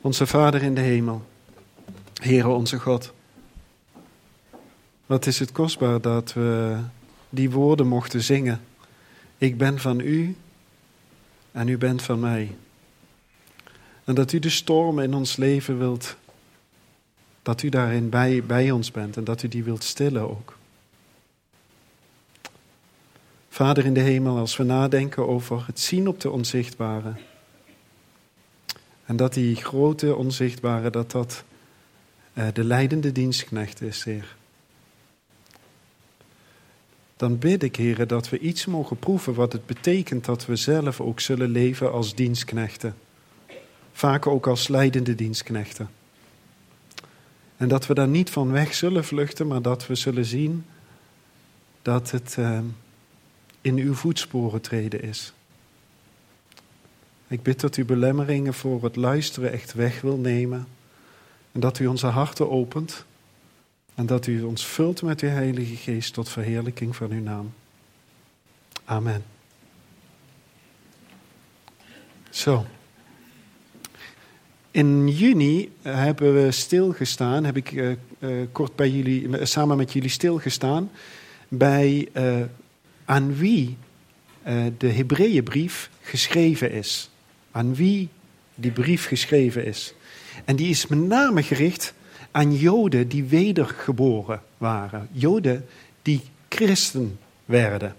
Onze Vader in de hemel, Heere onze God. Wat is het kostbaar dat we die woorden mochten zingen. Ik ben van u en u bent van mij. En dat u de stormen in ons leven wilt, dat u daarin bij, bij ons bent en dat u die wilt stillen ook. Vader in de hemel, als we nadenken over het zien op de onzichtbare. En dat die grote onzichtbare, dat dat uh, de leidende dienstknecht is, Heer. Dan bid ik, Heer, dat we iets mogen proeven wat het betekent dat we zelf ook zullen leven als dienstknechten. Vaak ook als leidende dienstknechten. En dat we daar niet van weg zullen vluchten, maar dat we zullen zien dat het uh, in uw voetsporen treden is. Ik bid dat u belemmeringen voor het luisteren echt weg wil nemen. En dat u onze harten opent. En dat u ons vult met uw Heilige Geest tot verheerlijking van uw naam. Amen. Zo. In juni hebben we stilgestaan, heb ik uh, uh, kort bij jullie, samen met jullie stilgestaan, bij aan wie de Hebreeënbrief geschreven is. Aan wie die brief geschreven is. En die is met name gericht aan Joden die wedergeboren waren. Joden die christen werden.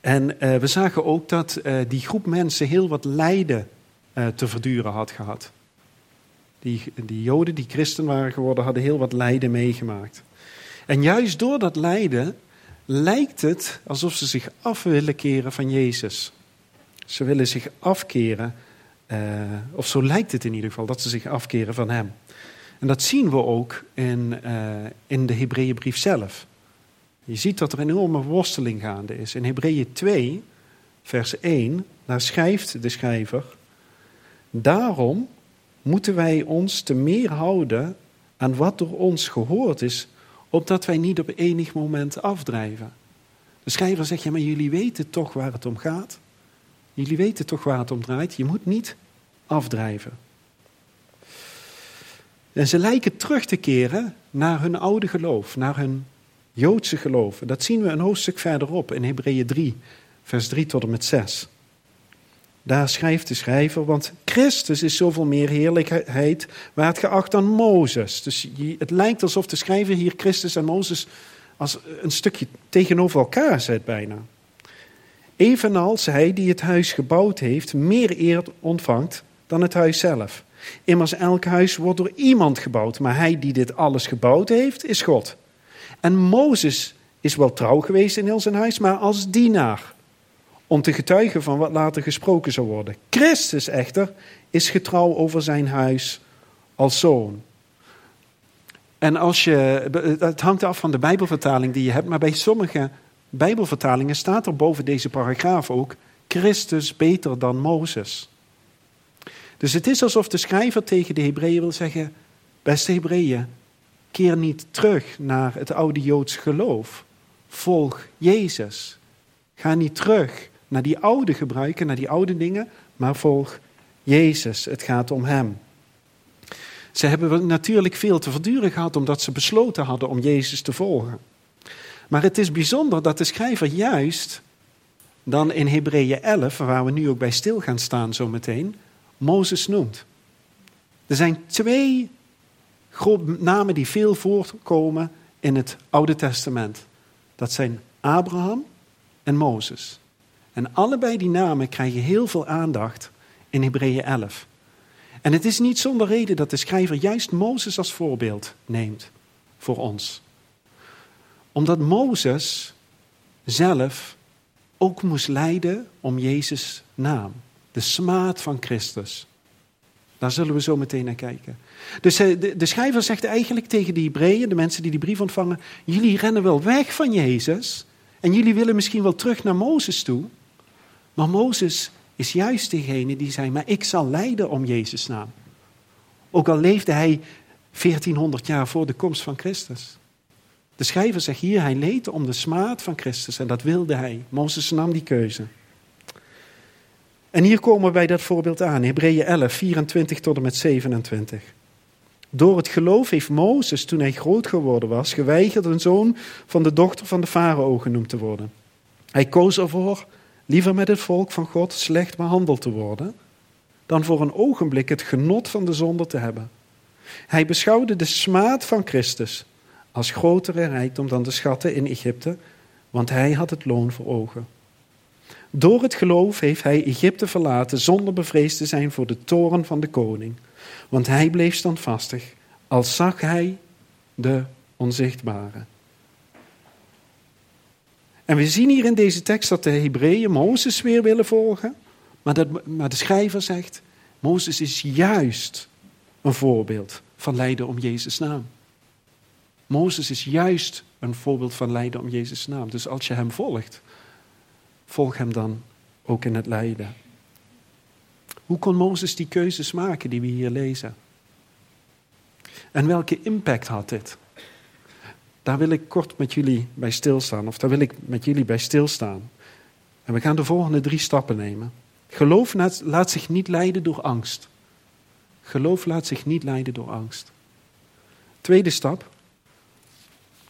En uh, we zagen ook dat uh, die groep mensen heel wat lijden uh, te verduren had gehad. Die, die Joden die christen waren geworden, hadden heel wat lijden meegemaakt. En juist door dat lijden lijkt het alsof ze zich af willen keren van Jezus. Ze willen zich afkeren, uh, of zo lijkt het in ieder geval, dat ze zich afkeren van Hem. En dat zien we ook in, uh, in de Hebreeënbrief zelf. Je ziet dat er een enorme worsteling gaande is. In Hebreeën 2, vers 1, daar schrijft de schrijver: Daarom moeten wij ons te meer houden aan wat door ons gehoord is, opdat wij niet op enig moment afdrijven. De schrijver zegt: Ja, maar jullie weten toch waar het om gaat? Jullie weten toch waar het om draait? Je moet niet afdrijven. En ze lijken terug te keren naar hun oude geloof, naar hun Joodse geloof. Dat zien we een hoofdstuk verderop in Hebreeën 3, vers 3 tot en met 6. Daar schrijft de schrijver, want Christus is zoveel meer heerlijkheid waard geacht dan Mozes. Dus het lijkt alsof de schrijver hier Christus en Mozes als een stukje tegenover elkaar zet bijna. Evenals hij die het huis gebouwd heeft meer eer ontvangt dan het huis zelf. Immers elk huis wordt door iemand gebouwd, maar hij die dit alles gebouwd heeft, is God. En Mozes is wel trouw geweest in heel zijn huis, maar als dienaar, om te getuigen van wat later gesproken zou worden. Christus echter is getrouw over zijn huis als zoon. En als je, het hangt af van de Bijbelvertaling die je hebt, maar bij sommige Bijbelvertalingen staat er boven deze paragraaf ook Christus beter dan Mozes. Dus het is alsof de schrijver tegen de Hebreeën wil zeggen: Beste Hebreeën, keer niet terug naar het oude Joods geloof. Volg Jezus. Ga niet terug naar die oude gebruiken, naar die oude dingen, maar volg Jezus. Het gaat om Hem. Ze hebben natuurlijk veel te verduren gehad omdat ze besloten hadden om Jezus te volgen. Maar het is bijzonder dat de schrijver juist dan in Hebreeën 11, waar we nu ook bij stil gaan staan zometeen, Mozes noemt. Er zijn twee namen die veel voorkomen in het Oude Testament. Dat zijn Abraham en Mozes. En allebei die namen krijgen heel veel aandacht in Hebreeën 11. En het is niet zonder reden dat de schrijver juist Mozes als voorbeeld neemt voor ons. Omdat Mozes zelf ook moest lijden om Jezus' naam de smaad van Christus. Daar zullen we zo meteen naar kijken. Dus eh, de, de schrijver zegt eigenlijk tegen de Hebreeën, de mensen die die brief ontvangen, jullie rennen wel weg van Jezus en jullie willen misschien wel terug naar Mozes toe. Maar Mozes is juist degene die zei, maar ik zal lijden om Jezus' naam. Ook al leefde hij 1400 jaar voor de komst van Christus. De schrijver zegt hier, hij leed om de smaad van Christus en dat wilde hij. Mozes nam die keuze. En hier komen we bij dat voorbeeld aan, Hebreeën 11, 24 tot en met 27. Door het geloof heeft Mozes, toen hij groot geworden was, geweigerd een zoon van de dochter van de farao genoemd te worden. Hij koos ervoor liever met het volk van God slecht behandeld te worden, dan voor een ogenblik het genot van de zonde te hebben. Hij beschouwde de smaad van Christus als grotere rijkdom dan de schatten in Egypte, want hij had het loon voor ogen. Door het geloof heeft hij Egypte verlaten zonder bevreesd te zijn voor de toren van de koning. Want hij bleef standvastig, als zag hij de onzichtbare. En we zien hier in deze tekst dat de Hebreeën Mozes weer willen volgen. Maar, dat, maar de schrijver zegt, Mozes is juist een voorbeeld van lijden om Jezus' naam. Mozes is juist een voorbeeld van lijden om Jezus' naam. Dus als je hem volgt, volg hem dan ook in het lijden. Hoe kon Mozes die keuzes maken die we hier lezen? En welke impact had dit? Daar wil ik kort met jullie bij stilstaan, of daar wil ik met jullie bij stilstaan. En we gaan de volgende drie stappen nemen. Geloof laat zich niet leiden door angst. Geloof laat zich niet leiden door angst. Tweede stap.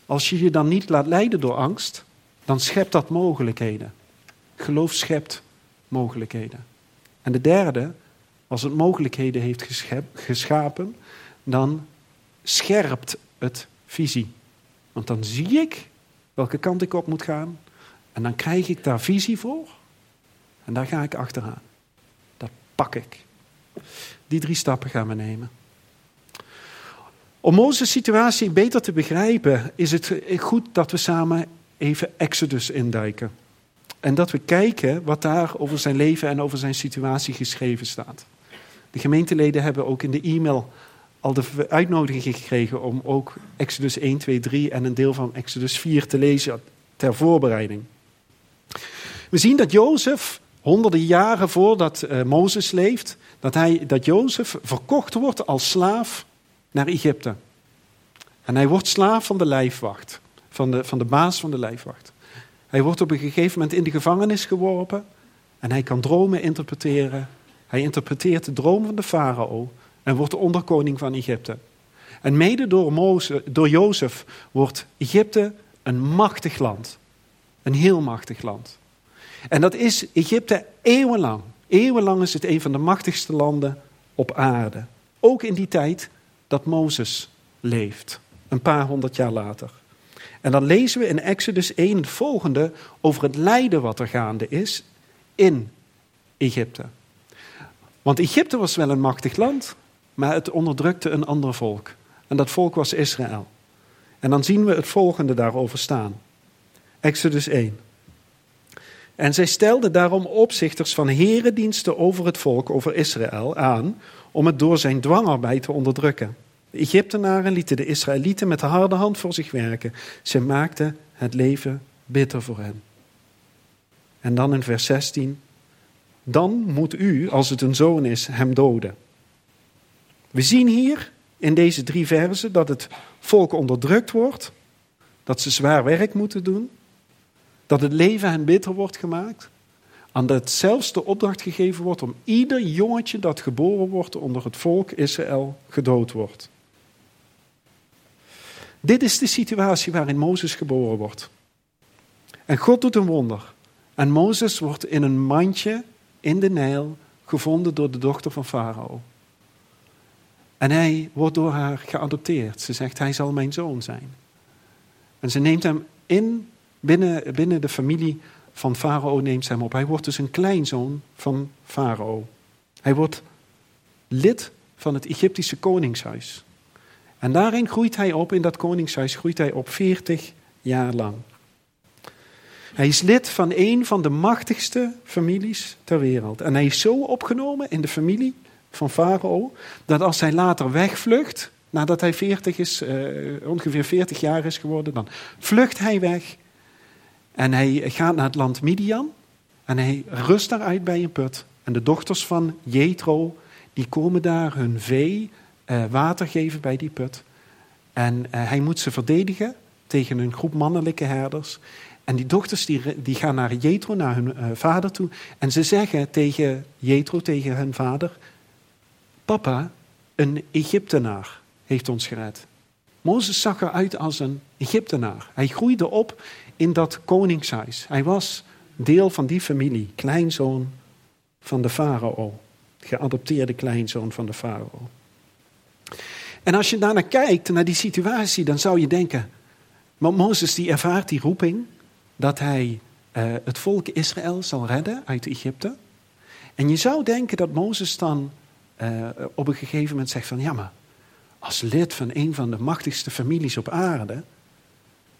Als je je dan niet laat leiden door angst, dan schept dat mogelijkheden. Geloof schept mogelijkheden. En de derde, als het mogelijkheden heeft geschapen, dan scherpt het visie. Want dan zie ik welke kant ik op moet gaan. En dan krijg ik daar visie voor. En daar ga ik achteraan. Dat pak ik. Die drie stappen gaan we nemen. Om Mozes' situatie beter te begrijpen, is het goed dat we samen even Exodus induiken. En dat we kijken wat daar over zijn leven en over zijn situatie geschreven staat. De gemeenteleden hebben ook in de e-mail al de uitnodiging gekregen om ook Exodus 1, 2, 3 en een deel van Exodus 4 te lezen ter voorbereiding. We zien dat Jozef, honderden jaren voordat uh, Mozes leeft, dat, hij, dat Jozef verkocht wordt als slaaf naar Egypte. En hij wordt slaaf van de lijfwacht, van de, van de baas van de lijfwacht. Hij wordt op een gegeven moment in de gevangenis geworpen en hij kan dromen interpreteren. Hij interpreteert de droom van de farao en wordt de onderkoning van Egypte. En mede door, Mozes, door Jozef wordt Egypte een machtig land. Een heel machtig land. En dat is Egypte eeuwenlang. Eeuwenlang is het een van de machtigste landen op aarde. Ook in die tijd dat Mozes leeft, een paar honderd jaar later. En dan lezen we in Exodus 1 het volgende over het lijden wat er gaande is in Egypte. Want Egypte was wel een machtig land, maar het onderdrukte een ander volk. En dat volk was Israël. En dan zien we het volgende daarover staan. Exodus 1. En zij stelden daarom opzichters van herendiensten over het volk, over Israël, aan, om het door zijn dwangarbeid te onderdrukken. De Egyptenaren lieten de Israëlieten met de harde hand voor zich werken. Ze maakten het leven bitter voor hen. En dan in vers 16. Dan moet u, als het een zoon is, hem doden. We zien hier in deze drie versen dat het volk onderdrukt wordt, dat ze zwaar werk moeten doen, dat het leven hen bitter wordt gemaakt, en dat zelfs de opdracht gegeven wordt om ieder jongetje dat geboren wordt onder het volk Israël gedood wordt. Dit is de situatie waarin Mozes geboren wordt. En God doet een wonder. En Mozes wordt in een mandje in de Nijl gevonden door de dochter van Farao. En hij wordt door haar geadopteerd. Ze zegt, hij zal mijn zoon zijn. En ze neemt hem in, binnen, binnen de familie van Farao neemt hem op. Hij wordt dus een kleinzoon van Farao. Hij wordt lid van het Egyptische koningshuis. En daarin groeit hij op, in dat koningshuis groeit hij op 40 jaar lang. Hij is lid van een van de machtigste families ter wereld. En hij is zo opgenomen in de familie van Farao, dat als hij later wegvlucht, nadat hij 40 is, uh, ongeveer 40 jaar is geworden, dan vlucht hij weg. En hij gaat naar het land Midian. En hij rust daaruit bij een put. En de dochters van Jethro, die komen daar hun vee uh, water geven bij die put. En uh, hij moet ze verdedigen tegen een groep mannelijke herders. En die dochters die, die gaan naar Jethro, naar hun uh, vader toe. En ze zeggen tegen Jethro, tegen hun vader: Papa, een Egyptenaar heeft ons gered. Mozes zag eruit als een Egyptenaar. Hij groeide op in dat koningshuis. Hij was deel van die familie, kleinzoon van de farao. Geadopteerde kleinzoon van de farao. En als je daarnaar kijkt, naar die situatie, dan zou je denken: maar Mozes die ervaart die roeping dat hij uh, het volk Israël zal redden uit Egypte. En je zou denken dat Mozes dan uh, op een gegeven moment zegt van ja maar als lid van een van de machtigste families op aarde,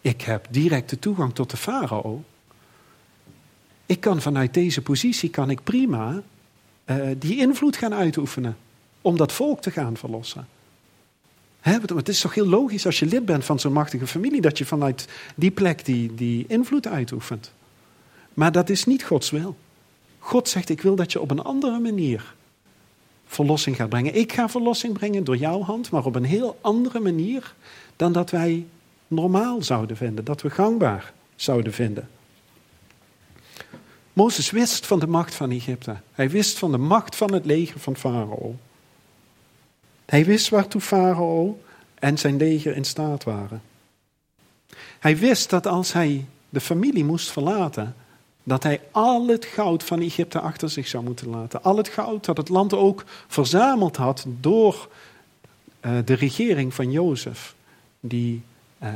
ik heb directe toegang tot de farao. Ik kan vanuit deze positie kan ik prima uh, die invloed gaan uitoefenen om dat volk te gaan verlossen. Hè, het is toch heel logisch als je lid bent van zo'n machtige familie dat je vanuit die plek die, die invloed uitoefent. Maar dat is niet Gods wil. God zegt: Ik wil dat je op een andere manier verlossing gaat brengen. Ik ga verlossing brengen door jouw hand, maar op een heel andere manier dan dat wij normaal zouden vinden, dat we gangbaar zouden vinden. Mozes wist van de macht van Egypte. Hij wist van de macht van het leger van Farao. Hij wist waartoe Farao en zijn leger in staat waren. Hij wist dat als hij de familie moest verlaten, dat hij al het goud van Egypte achter zich zou moeten laten. Al het goud dat het land ook verzameld had door uh, de regering van Jozef, die uh,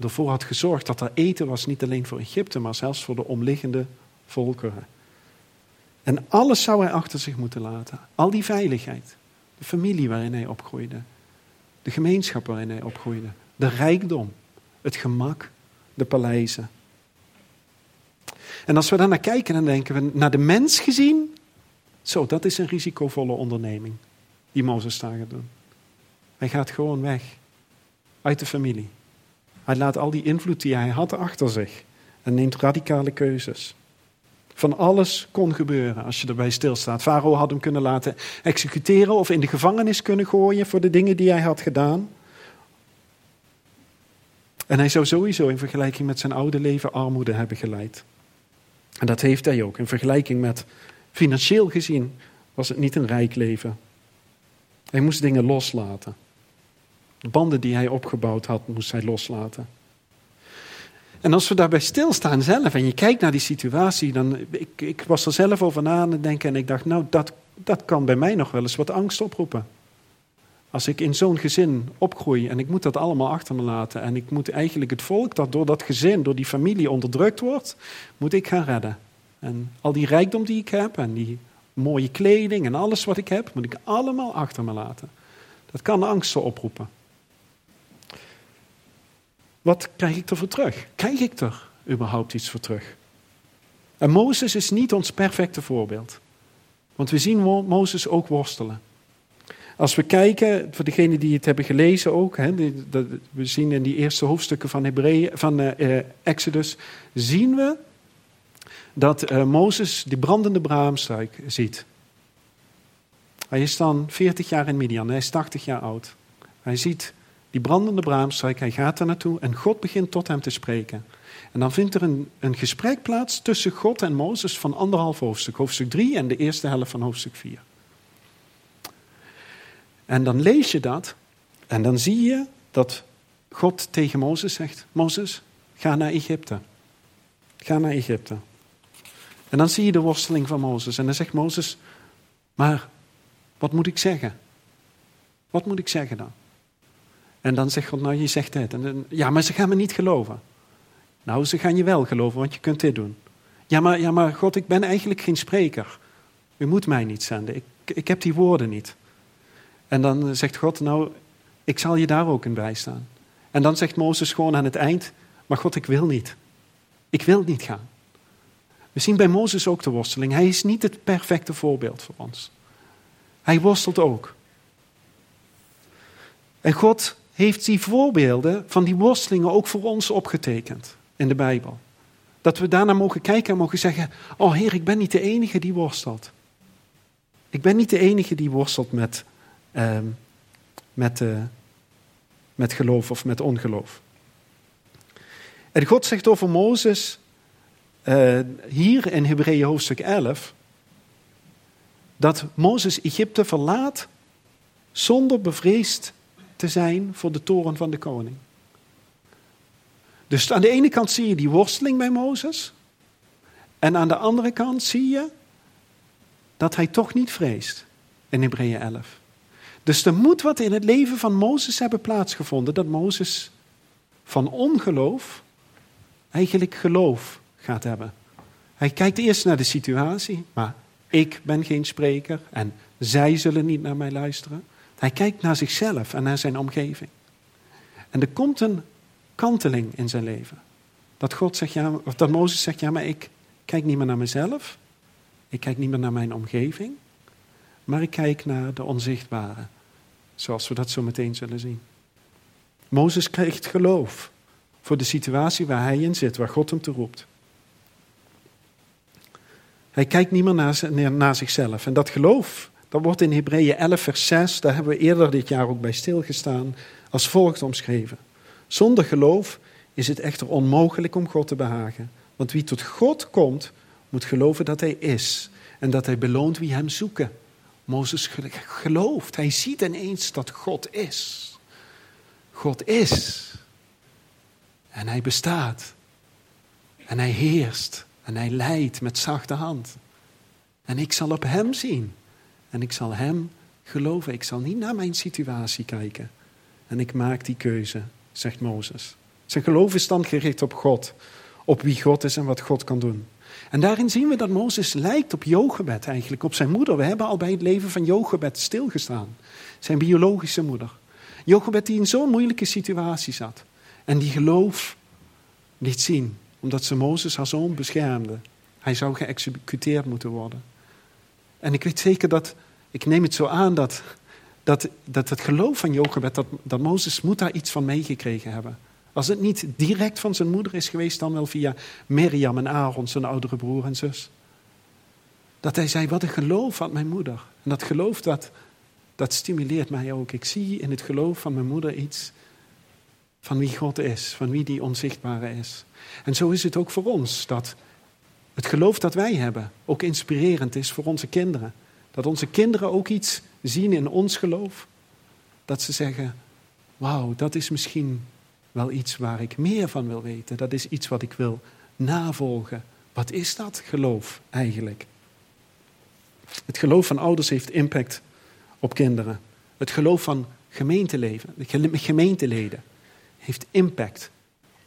ervoor had gezorgd dat er eten was, niet alleen voor Egypte, maar zelfs voor de omliggende volkeren. En alles zou hij achter zich moeten laten. Al die veiligheid, de familie waarin hij opgroeide, de gemeenschap waarin hij opgroeide, de rijkdom, het gemak, de paleizen. En als we daar naar kijken, dan denken we naar de mens gezien. Zo, dat is een risicovolle onderneming die Mozes daar gaat doen. Hij gaat gewoon weg uit de familie. Hij laat al die invloed die hij had achter zich en neemt radicale keuzes. Van alles kon gebeuren als je erbij stilstaat. Farao had hem kunnen laten executeren of in de gevangenis kunnen gooien voor de dingen die hij had gedaan. En hij zou sowieso in vergelijking met zijn oude leven armoede hebben geleid. En dat heeft hij ook. In vergelijking met financieel gezien was het niet een rijk leven. Hij moest dingen loslaten. De banden die hij opgebouwd had, moest hij loslaten. En als we daarbij stilstaan zelf en je kijkt naar die situatie, dan, ik, ik was er zelf over na aan het denken en ik dacht, nou, dat, dat kan bij mij nog wel eens wat angst oproepen. Als ik in zo'n gezin opgroei en ik moet dat allemaal achter me laten en ik moet eigenlijk het volk dat door dat gezin, door die familie onderdrukt wordt, moet ik gaan redden. En al die rijkdom die ik heb en die mooie kleding en alles wat ik heb, moet ik allemaal achter me laten. Dat kan angsten oproepen. Wat krijg ik er voor terug? Krijg ik er überhaupt iets voor terug? En Mozes is niet ons perfecte voorbeeld. Want we zien Mozes ook worstelen. Als we kijken, voor degenen die het hebben gelezen ook, hè, we zien in die eerste hoofdstukken van, Hebreeën, van uh, Exodus, zien we dat uh, Mozes die brandende braamstruik ziet. Hij is dan 40 jaar in Midian, hij is 80 jaar oud. Hij ziet die brandende braamstruik, hij gaat er naartoe en God begint tot hem te spreken. En dan vindt er een, een gesprek plaats tussen God en Mozes van anderhalf hoofdstuk, hoofdstuk 3 en de eerste helft van hoofdstuk 4. En dan lees je dat en dan zie je dat God tegen Mozes zegt: Mozes, ga naar Egypte. Ga naar Egypte. En dan zie je de worsteling van Mozes. En dan zegt Mozes: Maar wat moet ik zeggen? Wat moet ik zeggen dan? En dan zegt God: Nou, je zegt dit. En ja, maar ze gaan me niet geloven. Nou, ze gaan je wel geloven, want je kunt dit doen. Ja, maar, ja, maar God, ik ben eigenlijk geen spreker. U moet mij niet zenden. Ik, ik heb die woorden niet. En dan zegt God, nou, ik zal je daar ook in bijstaan. En dan zegt Mozes gewoon aan het eind, maar God, ik wil niet. Ik wil niet gaan. We zien bij Mozes ook de worsteling. Hij is niet het perfecte voorbeeld voor ons. Hij worstelt ook. En God heeft die voorbeelden van die worstelingen ook voor ons opgetekend in de Bijbel. Dat we daarna mogen kijken en mogen zeggen: Oh Heer, ik ben niet de enige die worstelt. Ik ben niet de enige die worstelt met uh, met, uh, met geloof of met ongeloof. En God zegt over Mozes, uh, hier in Hebreeën hoofdstuk 11, dat Mozes Egypte verlaat zonder bevreesd te zijn voor de toren van de koning. Dus aan de ene kant zie je die worsteling bij Mozes. En aan de andere kant zie je dat hij toch niet vreest in Hebreeën 11. Dus er moet wat in het leven van Mozes hebben plaatsgevonden dat Mozes van ongeloof eigenlijk geloof gaat hebben. Hij kijkt eerst naar de situatie, maar ik ben geen spreker en zij zullen niet naar mij luisteren. Hij kijkt naar zichzelf en naar zijn omgeving. En er komt een kanteling in zijn leven. Dat, God zegt, ja, of dat Mozes zegt, ja, maar ik kijk niet meer naar mezelf. Ik kijk niet meer naar mijn omgeving. Maar ik kijk naar de onzichtbare. Zoals we dat zo meteen zullen zien. Mozes krijgt geloof voor de situatie waar hij in zit, waar God hem toe roept. Hij kijkt niet meer naar, naar zichzelf. En dat geloof, dat wordt in Hebreeën 11, vers 6, daar hebben we eerder dit jaar ook bij stilgestaan, als volgt omschreven. Zonder geloof is het echter onmogelijk om God te behagen. Want wie tot God komt, moet geloven dat Hij is en dat Hij beloont wie Hem zoeken. Mozes gelooft, hij ziet ineens dat God is. God is. En Hij bestaat. En Hij heerst. En Hij leidt met zachte hand. En ik zal op Hem zien. En ik zal Hem geloven. Ik zal niet naar mijn situatie kijken. En ik maak die keuze zegt Mozes. Zijn geloof is dan gericht op God, op wie God is en wat God kan doen. En daarin zien we dat Mozes lijkt op Jochebed eigenlijk, op zijn moeder. We hebben al bij het leven van Jochebed stilgestaan. Zijn biologische moeder. Jochebed die in zo'n moeilijke situatie zat. En die geloof liet zien, omdat ze Mozes haar zoon beschermde. Hij zou geëxecuteerd moeten worden. En ik weet zeker dat, ik neem het zo aan dat dat, dat het geloof van Jochebed, dat, dat Mozes moet daar iets van meegekregen hebben. Als het niet direct van zijn moeder is geweest, dan wel via Miriam en Aaron, zijn oudere broer en zus. Dat hij zei, wat een geloof had mijn moeder. En dat geloof, dat, dat stimuleert mij ook. Ik zie in het geloof van mijn moeder iets van wie God is, van wie die onzichtbare is. En zo is het ook voor ons, dat het geloof dat wij hebben ook inspirerend is voor onze kinderen. Dat onze kinderen ook iets zien in ons geloof. Dat ze zeggen, wauw, dat is misschien wel iets waar ik meer van wil weten. Dat is iets wat ik wil navolgen. Wat is dat geloof eigenlijk? Het geloof van ouders heeft impact op kinderen. Het geloof van gemeenteleven, gemeenteleden heeft impact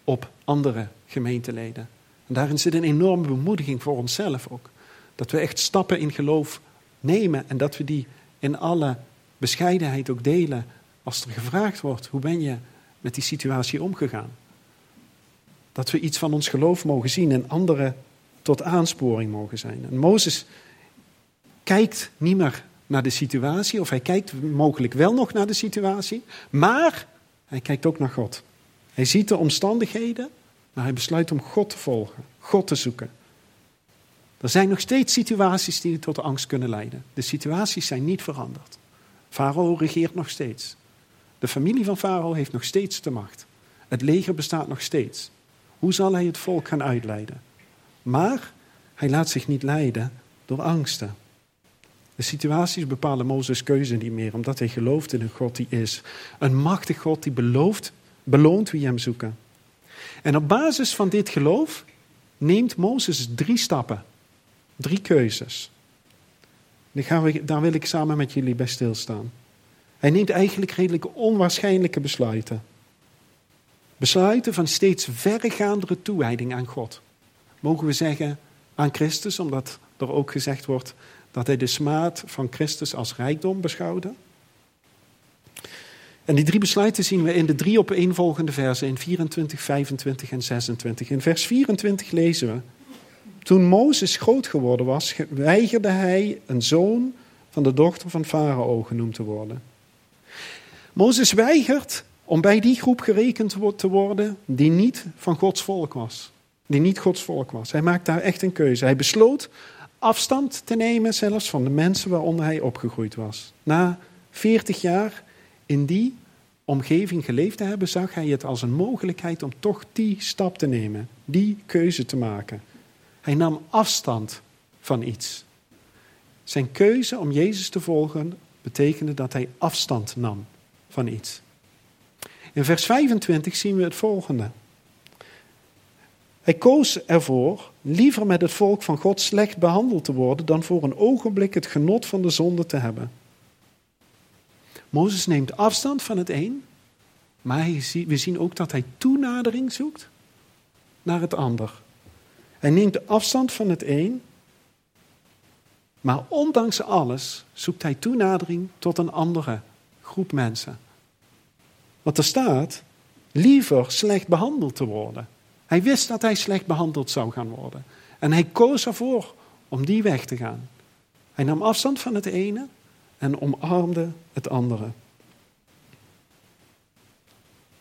op andere gemeenteleden. En daarin zit een enorme bemoediging voor onszelf ook. Dat we echt stappen in geloof nemen en dat we die in alle bescheidenheid ook delen als er gevraagd wordt, hoe ben je met die situatie omgegaan? Dat we iets van ons geloof mogen zien en anderen tot aansporing mogen zijn. En Mozes kijkt niet meer naar de situatie, of hij kijkt mogelijk wel nog naar de situatie, maar hij kijkt ook naar God. Hij ziet de omstandigheden, maar hij besluit om God te volgen, God te zoeken. Er zijn nog steeds situaties die tot angst kunnen leiden. De situaties zijn niet veranderd. Farao regeert nog steeds. De familie van Farao heeft nog steeds de macht. Het leger bestaat nog steeds. Hoe zal hij het volk gaan uitleiden? Maar hij laat zich niet leiden door angsten. De situaties bepalen Mozes' keuze niet meer, omdat hij gelooft in een God die is. Een machtig God die belooft, beloont wie hem zoeken. En op basis van dit geloof neemt Mozes drie stappen Drie keuzes. daar wil ik samen met jullie bij stilstaan. Hij neemt eigenlijk redelijk onwaarschijnlijke besluiten. Besluiten van steeds verregaandere toewijding aan God. Mogen we zeggen aan Christus, omdat er ook gezegd wordt dat hij de smaad van Christus als rijkdom beschouwde. En die drie besluiten zien we in de drie opeenvolgende versen in 24, 25 en 26. In vers 24 lezen we. Toen Mozes groot geworden was, weigerde hij een zoon van de dochter van Farao genoemd te worden. Mozes weigert om bij die groep gerekend te worden die niet van Gods volk was. Die niet Gods volk was. Hij maakt daar echt een keuze. Hij besloot afstand te nemen zelfs van de mensen waaronder hij opgegroeid was. Na 40 jaar in die omgeving geleefd te hebben, zag hij het als een mogelijkheid om toch die stap te nemen, die keuze te maken. Hij nam afstand van iets. Zijn keuze om Jezus te volgen betekende dat hij afstand nam van iets. In vers 25 zien we het volgende. Hij koos ervoor liever met het volk van God slecht behandeld te worden dan voor een ogenblik het genot van de zonde te hebben. Mozes neemt afstand van het een, maar we zien ook dat hij toenadering zoekt naar het ander. Hij neemt afstand van het een, maar ondanks alles zoekt hij toenadering tot een andere groep mensen. Want er staat, liever slecht behandeld te worden. Hij wist dat hij slecht behandeld zou gaan worden. En hij koos ervoor om die weg te gaan. Hij nam afstand van het ene en omarmde het andere.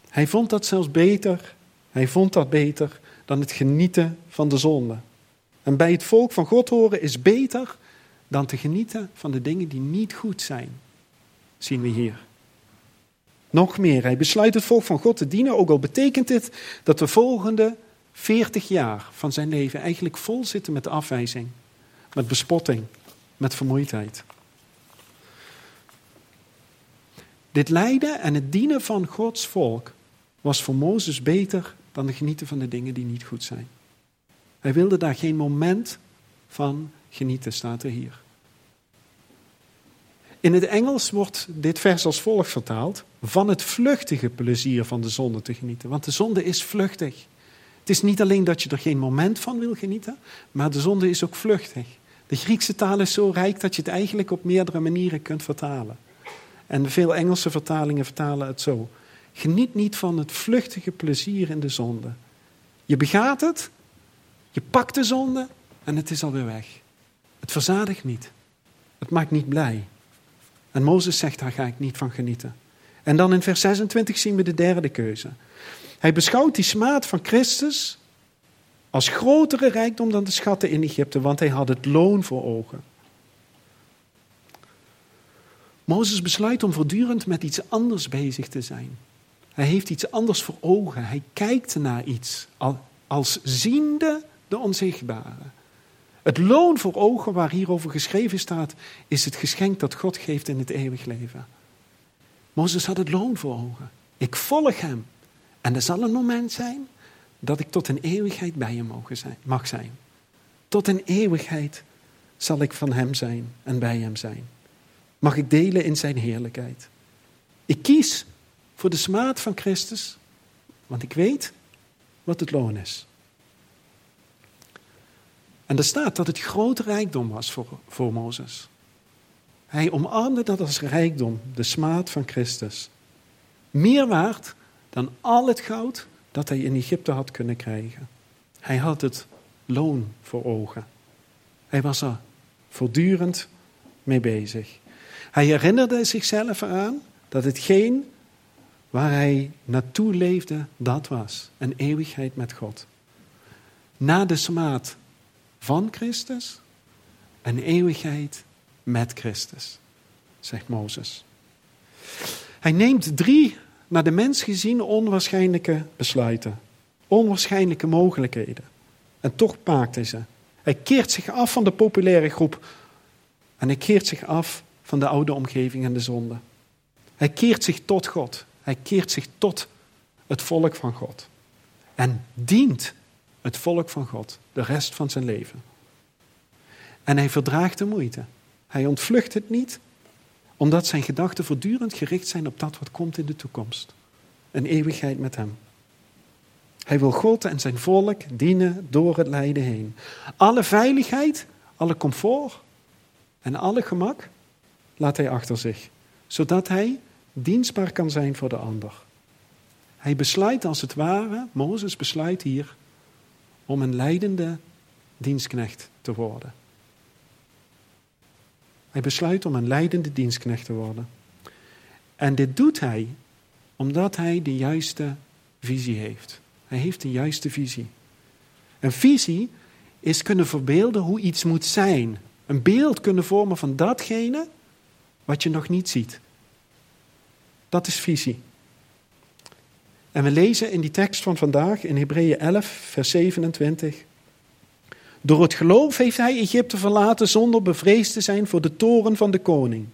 Hij vond dat zelfs beter, hij vond dat beter dan het genieten van de zonde. En bij het volk van God horen is beter dan te genieten van de dingen die niet goed zijn, zien we hier. Nog meer, hij besluit het volk van God te dienen, ook al betekent dit dat de volgende 40 jaar van zijn leven eigenlijk vol zitten met afwijzing, met bespotting, met vermoeidheid. Dit lijden en het dienen van Gods volk was voor Mozes beter dan de genieten van de dingen die niet goed zijn. Hij wilde daar geen moment van genieten, staat er hier. In het Engels wordt dit vers als volgt vertaald: van het vluchtige plezier van de zonde te genieten. Want de zonde is vluchtig. Het is niet alleen dat je er geen moment van wil genieten, maar de zonde is ook vluchtig. De Griekse taal is zo rijk dat je het eigenlijk op meerdere manieren kunt vertalen. En veel Engelse vertalingen vertalen het zo. Geniet niet van het vluchtige plezier in de zonde. Je begaat het, je pakt de zonde en het is alweer weg. Het verzadigt niet. Het maakt niet blij. En Mozes zegt, daar ga ik niet van genieten. En dan in vers 26 zien we de derde keuze. Hij beschouwt die smaad van Christus als grotere rijkdom dan de schatten in Egypte, want hij had het loon voor ogen. Mozes besluit om voortdurend met iets anders bezig te zijn. Hij heeft iets anders voor ogen. Hij kijkt naar iets als ziende de onzichtbare. Het loon voor ogen waar hierover geschreven staat, is het geschenk dat God geeft in het eeuwig leven. Mozes had het loon voor ogen. Ik volg hem. En er zal een moment zijn dat ik tot een eeuwigheid bij hem mag zijn. Tot een eeuwigheid zal ik van hem zijn en bij hem zijn. Mag ik delen in zijn heerlijkheid. Ik kies voor de smaad van Christus, want ik weet wat het loon is. En er staat dat het grote rijkdom was voor, voor Mozes. Hij omarmde dat als rijkdom, de smaad van Christus. Meer waard dan al het goud dat hij in Egypte had kunnen krijgen. Hij had het loon voor ogen. Hij was er voortdurend mee bezig. Hij herinnerde zichzelf eraan dat hetgeen waar hij naartoe leefde, dat was een eeuwigheid met God. Na de smaad van Christus, een eeuwigheid met Christus, zegt Mozes. Hij neemt drie naar de mens gezien onwaarschijnlijke besluiten, onwaarschijnlijke mogelijkheden. En toch maakt hij ze. Hij keert zich af van de populaire groep en hij keert zich af van de oude omgeving en de zonde. Hij keert zich tot God. Hij keert zich tot het volk van God. En dient het volk van God de rest van zijn leven. En hij verdraagt de moeite. Hij ontvlucht het niet, omdat zijn gedachten voortdurend gericht zijn op dat wat komt in de toekomst. Een eeuwigheid met hem. Hij wil God en zijn volk dienen door het lijden heen. Alle veiligheid, alle comfort en alle gemak laat hij achter zich, zodat hij dienstbaar kan zijn voor de ander. Hij besluit als het ware, Mozes besluit hier, om een leidende dienstknecht te worden. Hij besluit om een leidende dienstknecht te worden. En dit doet hij omdat hij de juiste visie heeft. Hij heeft de juiste visie. Een visie is kunnen verbeelden hoe iets moet zijn. Een beeld kunnen vormen van datgene wat je nog niet ziet. Dat is visie. En we lezen in die tekst van vandaag, in Hebreeën 11, vers 27. Door het geloof heeft hij Egypte verlaten zonder bevreesd te zijn voor de toren van de koning.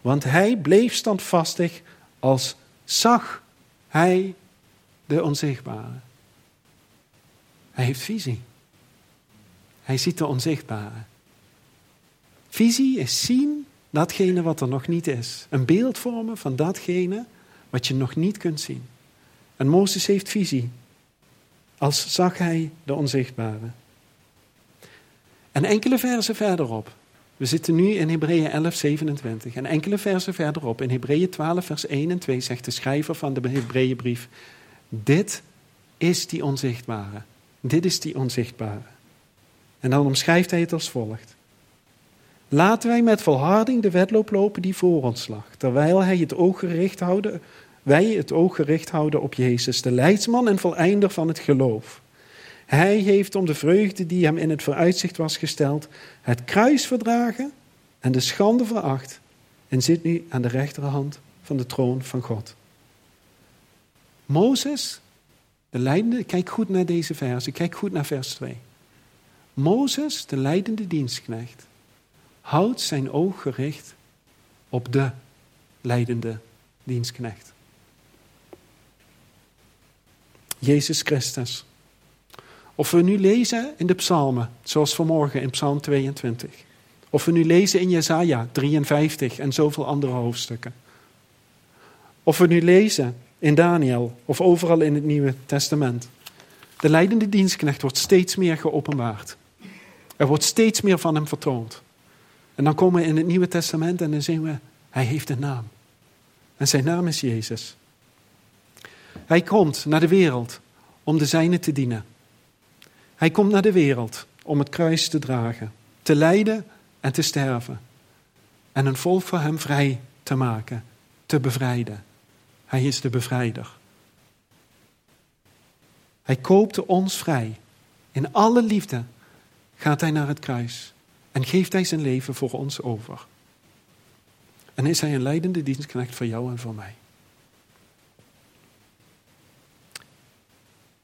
Want hij bleef standvastig als zag hij de onzichtbare. Hij heeft visie. Hij ziet de onzichtbare. Visie is zien datgene wat er nog niet is. Een beeld vormen van datgene wat je nog niet kunt zien. En Mozes heeft visie. Als zag hij de onzichtbare. En enkele versen verderop. We zitten nu in Hebreeën 11, 27. En enkele versen verderop, in Hebreeën 12, vers 1 en 2, zegt de schrijver van de Hebreeënbrief: Dit is die onzichtbare. Dit is die onzichtbare. En dan omschrijft hij het als volgt. Laten wij met volharding de wedloop lopen die voor ons lag, terwijl hij het oog gericht houden, wij het oog gericht houden op Jezus, de leidsman en voleinder van het geloof. Hij heeft om de vreugde die hem in het vooruitzicht was gesteld, het kruis verdragen en de schande veracht en zit nu aan de rechterhand van de troon van God. Mozes, de leidende, kijk goed naar deze versen, kijk goed naar vers 2. Mozes, de leidende dienstknecht, houdt zijn oog gericht op de leidende dienstknecht. Jezus Christus. Of we nu lezen in de psalmen, zoals vanmorgen in psalm 22. Of we nu lezen in Jesaja 53 en zoveel andere hoofdstukken. Of we nu lezen in Daniel of overal in het Nieuwe Testament. De leidende dienstknecht wordt steeds meer geopenbaard. Er wordt steeds meer van hem vertoond. En dan komen we in het Nieuwe Testament en dan zien we, hij heeft een naam. En zijn naam is Jezus. Hij komt naar de wereld om de zijnen te dienen. Hij komt naar de wereld om het kruis te dragen, te lijden en te sterven. En een volk voor hem vrij te maken, te bevrijden. Hij is de bevrijder. Hij koopte ons vrij. In alle liefde gaat hij naar het kruis en geeft hij zijn leven voor ons over. En is hij een leidende dienstknecht voor jou en voor mij.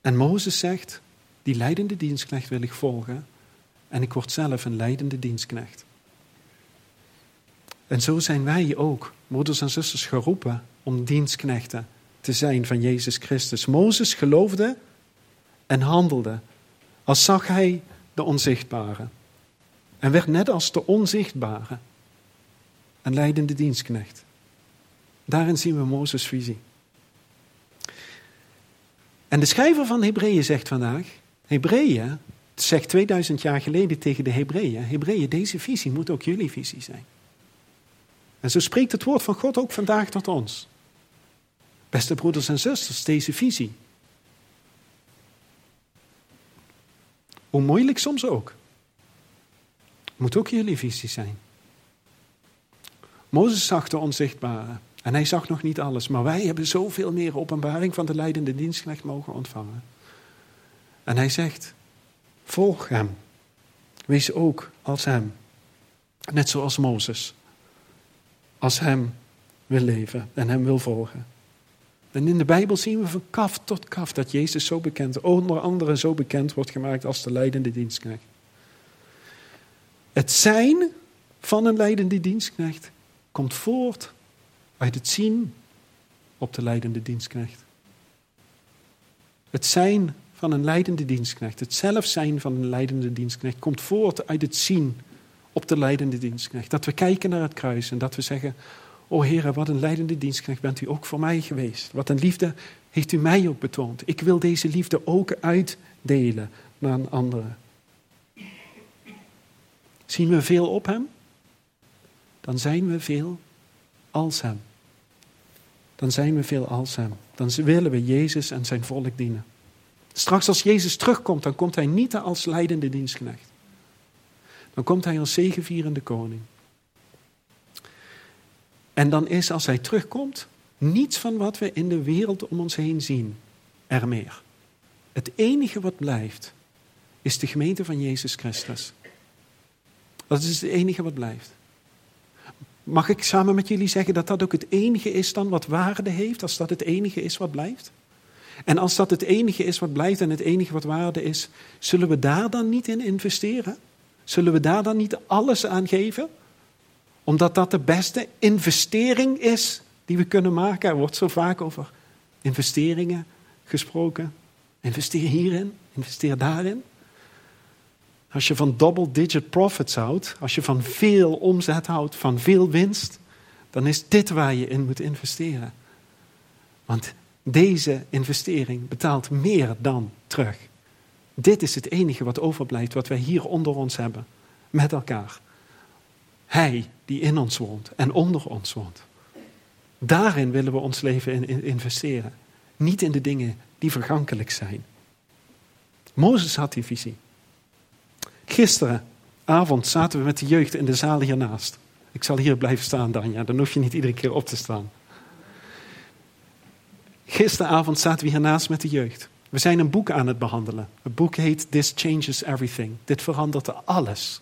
En Mozes zegt, die leidende dienstknecht wil ik volgen en ik word zelf een leidende dienstknecht. En zo zijn wij ook, moeders en zusters, geroepen om dienstknechten te zijn van Jezus Christus. Mozes geloofde en handelde als zag hij de onzichtbare. En werd net als de onzichtbare een leidende dienstknecht. Daarin zien we Mozes' visie. En de schrijver van Hebreeën zegt vandaag, Hebreeën zegt 2000 jaar geleden tegen de Hebreeën, Hebreeën, deze visie moet ook jullie visie zijn. En zo spreekt het woord van God ook vandaag tot ons. Beste broeders en zusters, deze visie. Hoe moeilijk soms ook. Moet ook jullie visie zijn. Mozes zag de onzichtbare. En hij zag nog niet alles. Maar wij hebben zoveel meer openbaring van de leidende dienstknecht mogen ontvangen. En hij zegt, volg hem. Wees ook als hem. Net zoals Mozes. Als hem wil leven en hem wil volgen. En in de Bijbel zien we van kaf tot kaf dat Jezus zo bekend, onder andere zo bekend wordt gemaakt als de leidende dienstknecht. Het zijn van een leidende dienstknecht komt voort uit het zien op de leidende dienstknecht. Het zijn van een leidende dienstknecht, het zelf zijn van een leidende dienstknecht, komt voort uit het zien op de leidende dienstknecht. Dat we kijken naar het kruis en dat we zeggen, o Heer, wat een leidende dienstknecht bent u ook voor mij geweest. Wat een liefde heeft u mij ook betoond. Ik wil deze liefde ook uitdelen naar een andere. Zien we veel op hem? Dan zijn we veel als hem. Dan zijn we veel als hem. Dan willen we Jezus en zijn volk dienen. Straks als Jezus terugkomt, dan komt hij niet als leidende dienstknecht. Dan komt hij als zegevierende koning. En dan is als hij terugkomt, niets van wat we in de wereld om ons heen zien er meer. Het enige wat blijft, is de gemeente van Jezus Christus. Dat is het enige wat blijft. Mag ik samen met jullie zeggen dat dat ook het enige is dan wat waarde heeft, als dat het enige is wat blijft? En als dat het enige is wat blijft en het enige wat waarde is, zullen we daar dan niet in investeren? Zullen we daar dan niet alles aan geven? Omdat dat de beste investering is die we kunnen maken. Er wordt zo vaak over investeringen gesproken. Investeer hierin, investeer daarin. Als je van double-digit profits houdt, als je van veel omzet houdt, van veel winst, dan is dit waar je in moet investeren. Want deze investering betaalt meer dan terug. Dit is het enige wat overblijft, wat wij hier onder ons hebben, met elkaar. Hij die in ons woont en onder ons woont. Daarin willen we ons leven in investeren. Niet in de dingen die vergankelijk zijn. Mozes had die visie. Gisterenavond zaten we met de jeugd in de zaal hiernaast. Ik zal hier blijven staan, Danja, dan hoef je niet iedere keer op te staan. Gisteravond zaten we hiernaast met de jeugd. We zijn een boek aan het behandelen. Het boek heet This Changes Everything. Dit verandert alles.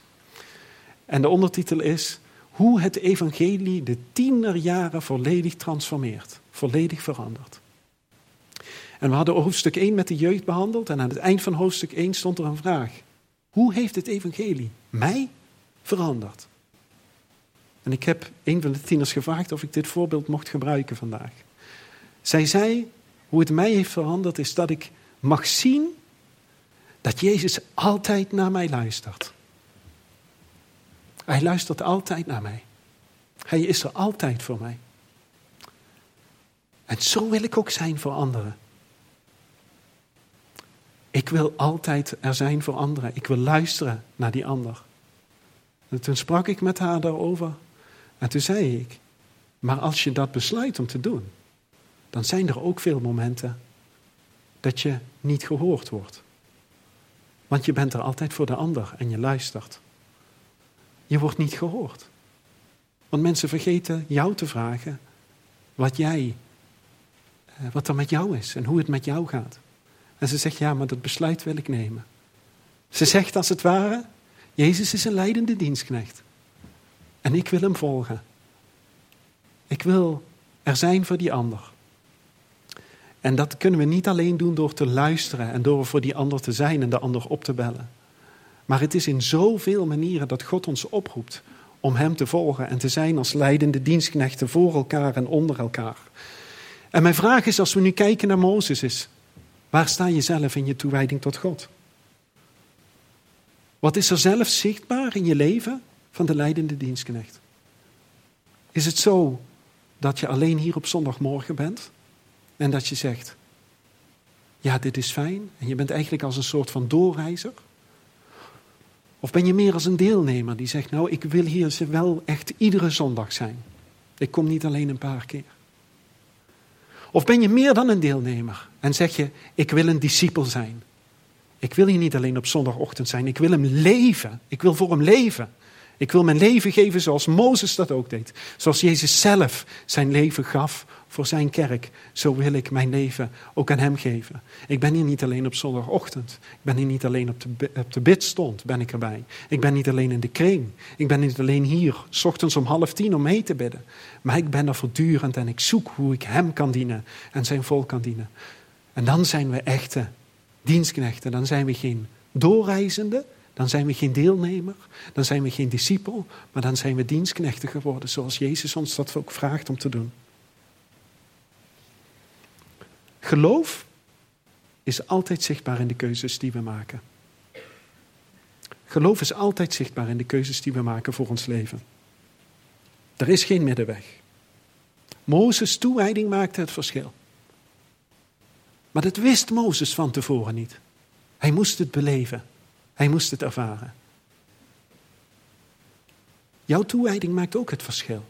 En de ondertitel is Hoe het evangelie de tienerjaren volledig transformeert. Volledig verandert. En we hadden hoofdstuk 1 met de jeugd behandeld. En aan het eind van hoofdstuk 1 stond er een vraag. Hoe heeft het evangelie mij veranderd? En ik heb een van de tieners gevraagd of ik dit voorbeeld mocht gebruiken vandaag. Zij zei, hoe het mij heeft veranderd is dat ik mag zien dat Jezus altijd naar mij luistert. Hij luistert altijd naar mij. Hij is er altijd voor mij. En zo wil ik ook zijn voor anderen. Ik wil altijd er zijn voor anderen. Ik wil luisteren naar die ander. En toen sprak ik met haar daarover. En toen zei ik, maar als je dat besluit om te doen, dan zijn er ook veel momenten dat je niet gehoord wordt. Want je bent er altijd voor de ander en je luistert. Je wordt niet gehoord. Want mensen vergeten jou te vragen wat jij, eh, wat er met jou is en hoe het met jou gaat. En ze zegt, ja, maar dat besluit wil ik nemen. Ze zegt als het ware, Jezus is een leidende dienstknecht. En ik wil hem volgen. Ik wil er zijn voor die ander. En dat kunnen we niet alleen doen door te luisteren en door voor die ander te zijn en de ander op te bellen. Maar het is in zoveel manieren dat God ons oproept om Hem te volgen en te zijn als leidende dienstknechten voor elkaar en onder elkaar. En mijn vraag is, als we nu kijken naar Mozes, is: waar sta je zelf in je toewijding tot God? Wat is er zelf zichtbaar in je leven van de leidende dienstknecht? Is het zo dat je alleen hier op zondagmorgen bent? En dat je zegt, ja, dit is fijn. En je bent eigenlijk als een soort van doorreizer. Of ben je meer als een deelnemer die zegt, nou, ik wil hier wel echt iedere zondag zijn. Ik kom niet alleen een paar keer. Of ben je meer dan een deelnemer en zeg je, ik wil een discipel zijn. Ik wil hier niet alleen op zondagochtend zijn, ik wil hem leven. Ik wil voor hem leven. Ik wil mijn leven geven zoals Mozes dat ook deed. Zoals Jezus zelf zijn leven gaf voor zijn kerk. Zo wil ik mijn leven ook aan hem geven. Ik ben hier niet alleen op zondagochtend. Ik ben hier niet alleen op de, op de bidstond ben ik erbij. Ik ben niet alleen in de kring. Ik ben niet alleen hier, s ochtends om half tien om mee te bidden. Maar ik ben er voortdurend en ik zoek hoe ik hem kan dienen en zijn volk kan dienen. En dan zijn we echte dienstknechten. Dan zijn we geen doorreizende, dan zijn we geen deelnemer, dan zijn we geen discipel, maar dan zijn we dienstknechten geworden, zoals Jezus ons dat ook vraagt om te doen. Geloof is altijd zichtbaar in de keuzes die we maken. Geloof is altijd zichtbaar in de keuzes die we maken voor ons leven. Er is geen middenweg. Mozes' toewijding maakte het verschil. Maar dat wist Mozes van tevoren niet. Hij moest het beleven. Hij moest het ervaren. Jouw toewijding maakt ook het verschil.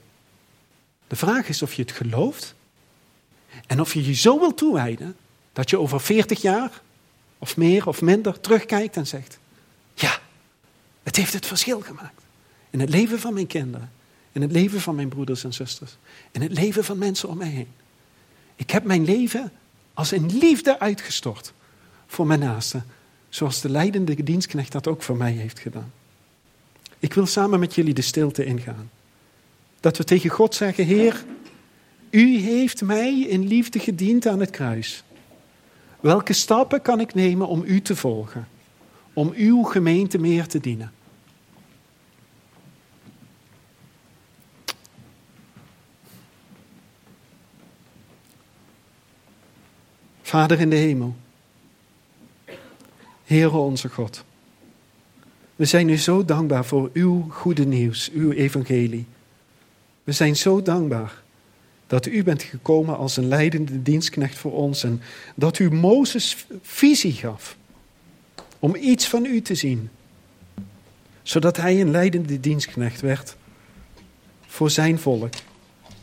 De vraag is of je het gelooft en of je je zo wil toewijden dat je over 40 jaar of meer of minder terugkijkt en zegt: Ja, het heeft het verschil gemaakt. In het leven van mijn kinderen, in het leven van mijn broeders en zusters, in het leven van mensen om mij heen. Ik heb mijn leven als in liefde uitgestort voor mijn naasten, zoals de leidende dienstknecht dat ook voor mij heeft gedaan. Ik wil samen met jullie de stilte ingaan. Dat we tegen God zeggen: Heer, u heeft mij in liefde gediend aan het kruis. Welke stappen kan ik nemen om u te volgen? Om uw gemeente meer te dienen? Vader in de hemel, Heere onze God, we zijn u zo dankbaar voor uw goede nieuws, uw evangelie. We zijn zo dankbaar dat u bent gekomen als een leidende dienstknecht voor ons en dat u Mozes visie gaf om iets van u te zien, zodat hij een leidende dienstknecht werd voor zijn volk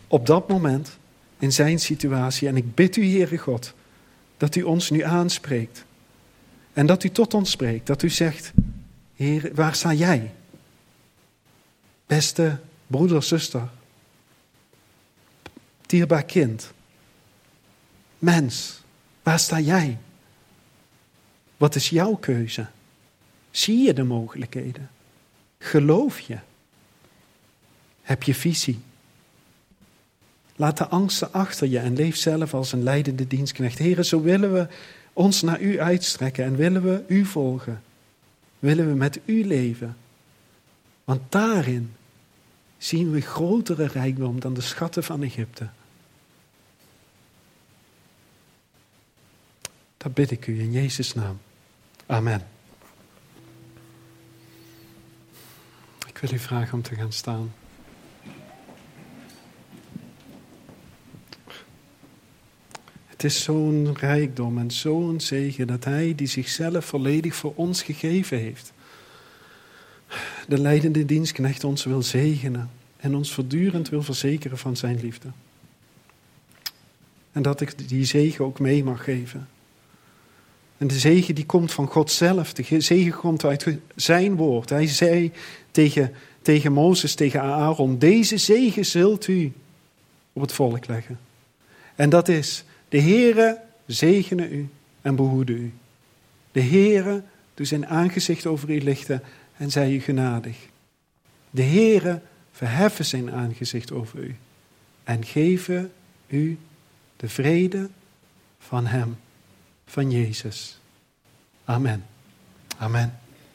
op dat moment in zijn situatie. En ik bid u, Heere God, dat u ons nu aanspreekt en dat u tot ons spreekt, dat u zegt, Heer, waar sta jij? Beste broeder, zuster, dierbaar kind, mens, waar sta jij? Wat is jouw keuze? Zie je de mogelijkheden? Geloof je? Heb je visie? Laat de angsten achter je en leef zelf als een leidende dienstknecht. Heren, zo willen we ons naar u uitstrekken en willen we u volgen. Willen we met u leven. Want daarin zien we grotere rijkdom dan de schatten van Egypte. Dat bid ik u in Jezus' naam. Amen. Ik wil u vragen om te gaan staan. Het is zo'n rijkdom en zo'n zegen dat Hij die zichzelf volledig voor ons gegeven heeft. De leidende dienstknecht ons wil zegenen en ons voortdurend wil verzekeren van Zijn liefde. En dat ik die zegen ook mee mag geven. En de zegen die komt van God zelf. De zegen komt uit zijn woord. Hij zei tegen, tegen Mozes, tegen Aaron, deze zegen zult u op het volk leggen. En dat is, de Heere zegene u en behoede u. De Heere doe zijn aangezicht over u lichten en zij u genadig. De Heere verheffen zijn aangezicht over u en geven u de vrede van hem van Jezus. Amen. Amen.